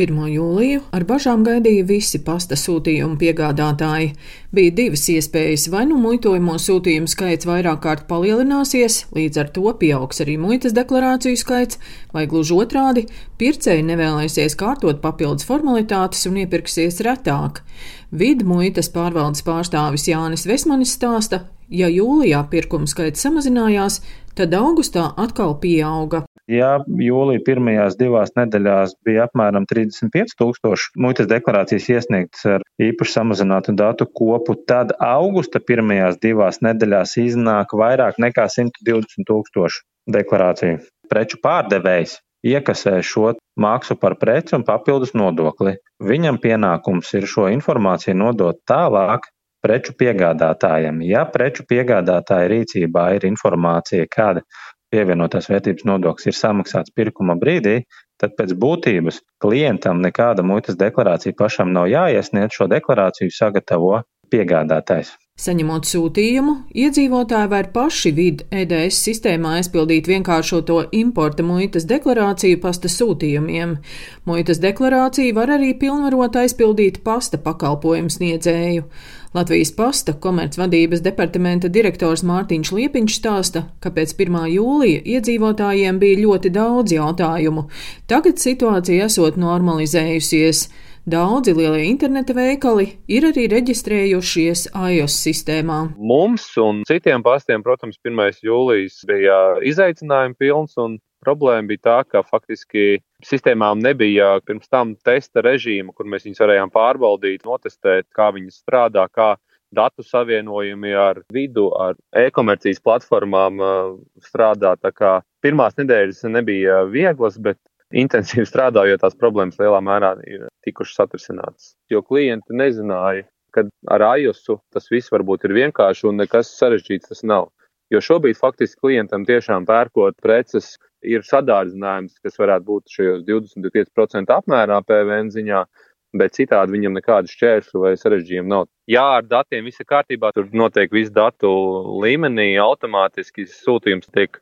1. jūliju ar bažām gaidīja visi pasta sūtījumu piegādātāji. Bija divas iespējas, vai nu muitojamo sūtījumu skaits vairāk kārt palielināsies, līdz ar to pieaugs arī muitas deklarāciju skaits, vai gluži otrādi - pircēji nevēlēsies kārtot papildus formalitātes un iepirksies retāk. Vidu muitas pārvaldes pārstāvis Jānis Vesmanis stāsta, ja jūlijā pirkuma skaits samazinājās, tad augustā atkal pieauga. Ja jūlija pirmajās divās nedēļās bija apmēram 35 tūkstoši muitas deklarācijas iesniegtas ar īpaši samazinātu datu kopu, tad augusta pirmajās divās nedēļās iznāk vairāk nekā 120 tūkstoši deklarāciju. Preču pārdevējs iekasē šo maksu par preci un papildus nodokli. Viņam pienākums ir šo informāciju nodot tālāk preču piegādātājiem. Ja preču piegādātāja rīcībā ir informācija, kāda pievienotās vērtības nodoklis ir samaksāts pirkuma brīdī, tad pēc būtības klientam nekāda muitas deklarācija pašam nav jāiesniedz. Šo deklarāciju sagatavo piegādātājs. Saņemot sūtījumu, iedzīvotāji var paši vid EDS sistēmā aizpildīt vienkāršoto importa muitas deklarāciju pasta sūtījumiem. Muitas deklarāciju var arī pilnvarot aizpildīt pasta pakalpojumu sniedzēju. Latvijas pasta komercvadības departamenta direktors Mārtiņš Liepiņš stāsta, ka pēc 1. jūlija iedzīvotājiem bija ļoti daudz jautājumu. Tagad situācija esot normalizējusies. Daudzi lielie interneta veikali ir arī reģistrējušies iOS sistēmā. Mums un citiem pastiem, protams, 1. jūlijas bija izaicinājumi pilns un problēma bija tā, ka faktiski sistēmām nebija pirms tam testa režīma, kur mēs viņus varējām pārbaudīt, notestēt, kā viņas strādā, kā datu savienojumi ar vidu, ar e-komercijas platformām uh, strādā. Pirmās nedēļas nebija vieglas, bet intensīvi strādājot, tās problēmas lielā mērā ir tikušas atrisinātas. Jo klienti nezināja, ka ar iOS tas viss varbūt ir vienkārši un nekas sarežģīts tas nav. Jo šobrīd faktiski klientam tiešām pērkot preces ir sadārdzinājums, kas varētu būt šajos 25% apmērā PVN ziņā, bet citādi viņam nekādu šķēršļu vai sarežģījumu nav. Jā, ar datiem viss ir kārtībā, tur notiek viss datu līmenī, automātiski sūtījums tiek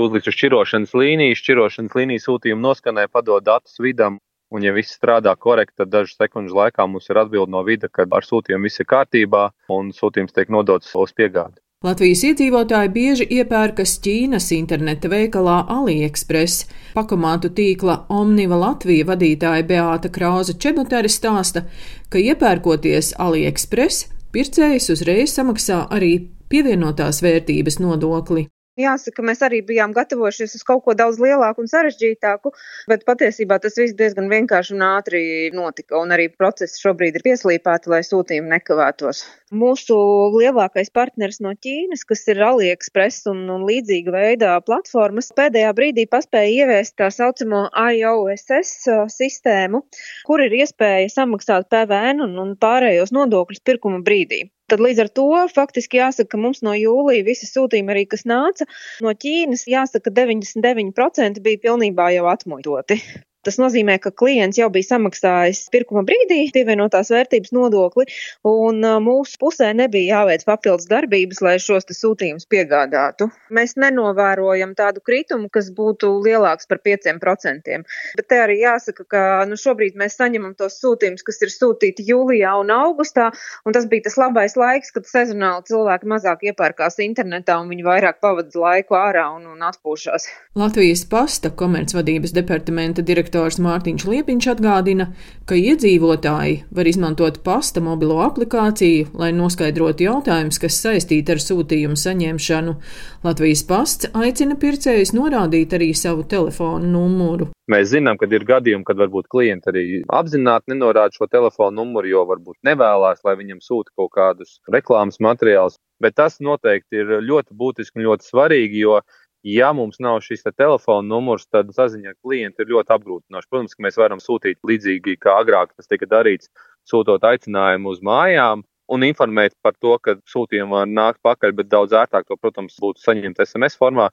uzlikts uz šķirošanas līniju, šķirošanas līniju sūtījumu noskanē, padod datus vidam. Un, ja viss strādā korekti, tad dažu sekundžu laikā mums ir atbilde no vida, ka ar sūtījumu viss ir kārtībā un sūtījums tiek nodots uz piegādi. Latvijas iedzīvotāji bieži iepērkas Ķīnas interneta veikalā AliExpress. Pakomātu tīkla Omniva Latvija vadītāja Beāta Krauza Čebuteri stāsta, ka iepērkoties AliExpress, pircējs uzreiz samaksā arī pievienotās vērtības nodokli. Jāsaka, mēs arī bijām gatavojušies uz kaut ko daudz lielāku un sarežģītāku, bet patiesībā tas viss diezgan vienkārši un ātri notika, un arī process šobrīd ir pieslīpēti, lai sūtījumi nekavētos. Mūsu lielākais partneris no Ķīnas, kas ir AliExpress un, un līdzīga veidā platformas, pēdējā brīdī paspēja ieviest tā saucamo IOSS sistēmu, kur ir iespēja samaksāt PVN un, un pārējos nodokļus pirkuma brīdī. Tad līdz ar to faktiski jāsaka, ka mums no jūlija visi sūtījumi, arī kas nāca no Ķīnas, jāsaka, 99% bija pilnībā jau atmuļtoti. Tas nozīmē, ka klients jau bija samaksājis pirkuma brīdī pievienotās vērtības nodokli, un mūsu pusē nebija jāveic papildus darbības, lai šos sūtījumus piegādātu. Mēs nenovērojam tādu kritumu, kas būtu lielāks par 5%. Bet te arī jāsaka, ka nu, šobrīd mēs saņemam tos sūtījumus, kas ir sūtīti jūlijā un augustā, un tas bija tas labais laiks, kad sezonāli cilvēki mazāk iepērkās internetā un viņi vairāk pavadīja laiku ārā un, un atpūšās. Latvijas pasta komercvadības departamenta direktors direktors Mārtiņš Liepiņš atgādina, ka iedzīvotāji var izmantot pasta mobilo aplikāciju, lai noskaidrotu jautājumus, kas saistīti ar sūtījumu saņemšanu. Latvijas pasts aicina pircējus norādīt arī savu telefonu numuru. Mēs zinām, ka ir gadījumi, kad varbūt klienti arī apzināti nenorāda šo telefonu numuru, jo varbūt nevēlas, lai viņam sūta kaut kādus reklāmas materiālus. Bet tas noteikti ir ļoti būtiski un ļoti svarīgi, jo Ja mums nav šis te telefona numurs, tad saziņa ar klientu ir ļoti apgrūtinoša. Protams, ka mēs varam sūtīt līdzīgi kā agrāk tas tika darīts, sūtot aicinājumu uz mājām un informēt par to, ka sūtījumi var nākt pakaļ, bet daudz ērtāk to, protams, būtu saņemt SMS formā.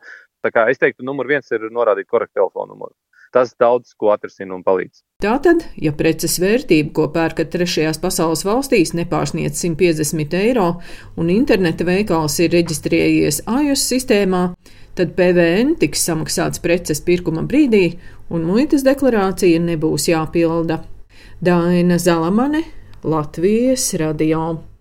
Tā kā es teiktu, numur viens ir norādīt korektu telefonu numuru. Tas daudz ko atrasina un palīdz. Tātad, ja preces vērtība, ko pērkat trešajās pasaules valstīs, nepārsniedz 150 eiro un interneta veikals ir reģistrējies AJOS sistēmā, tad PVN tiks samaksāts preces pirkuma brīdī un muitas deklarācija nebūs jāpilda. Daina Zalamane, Latvijas radio.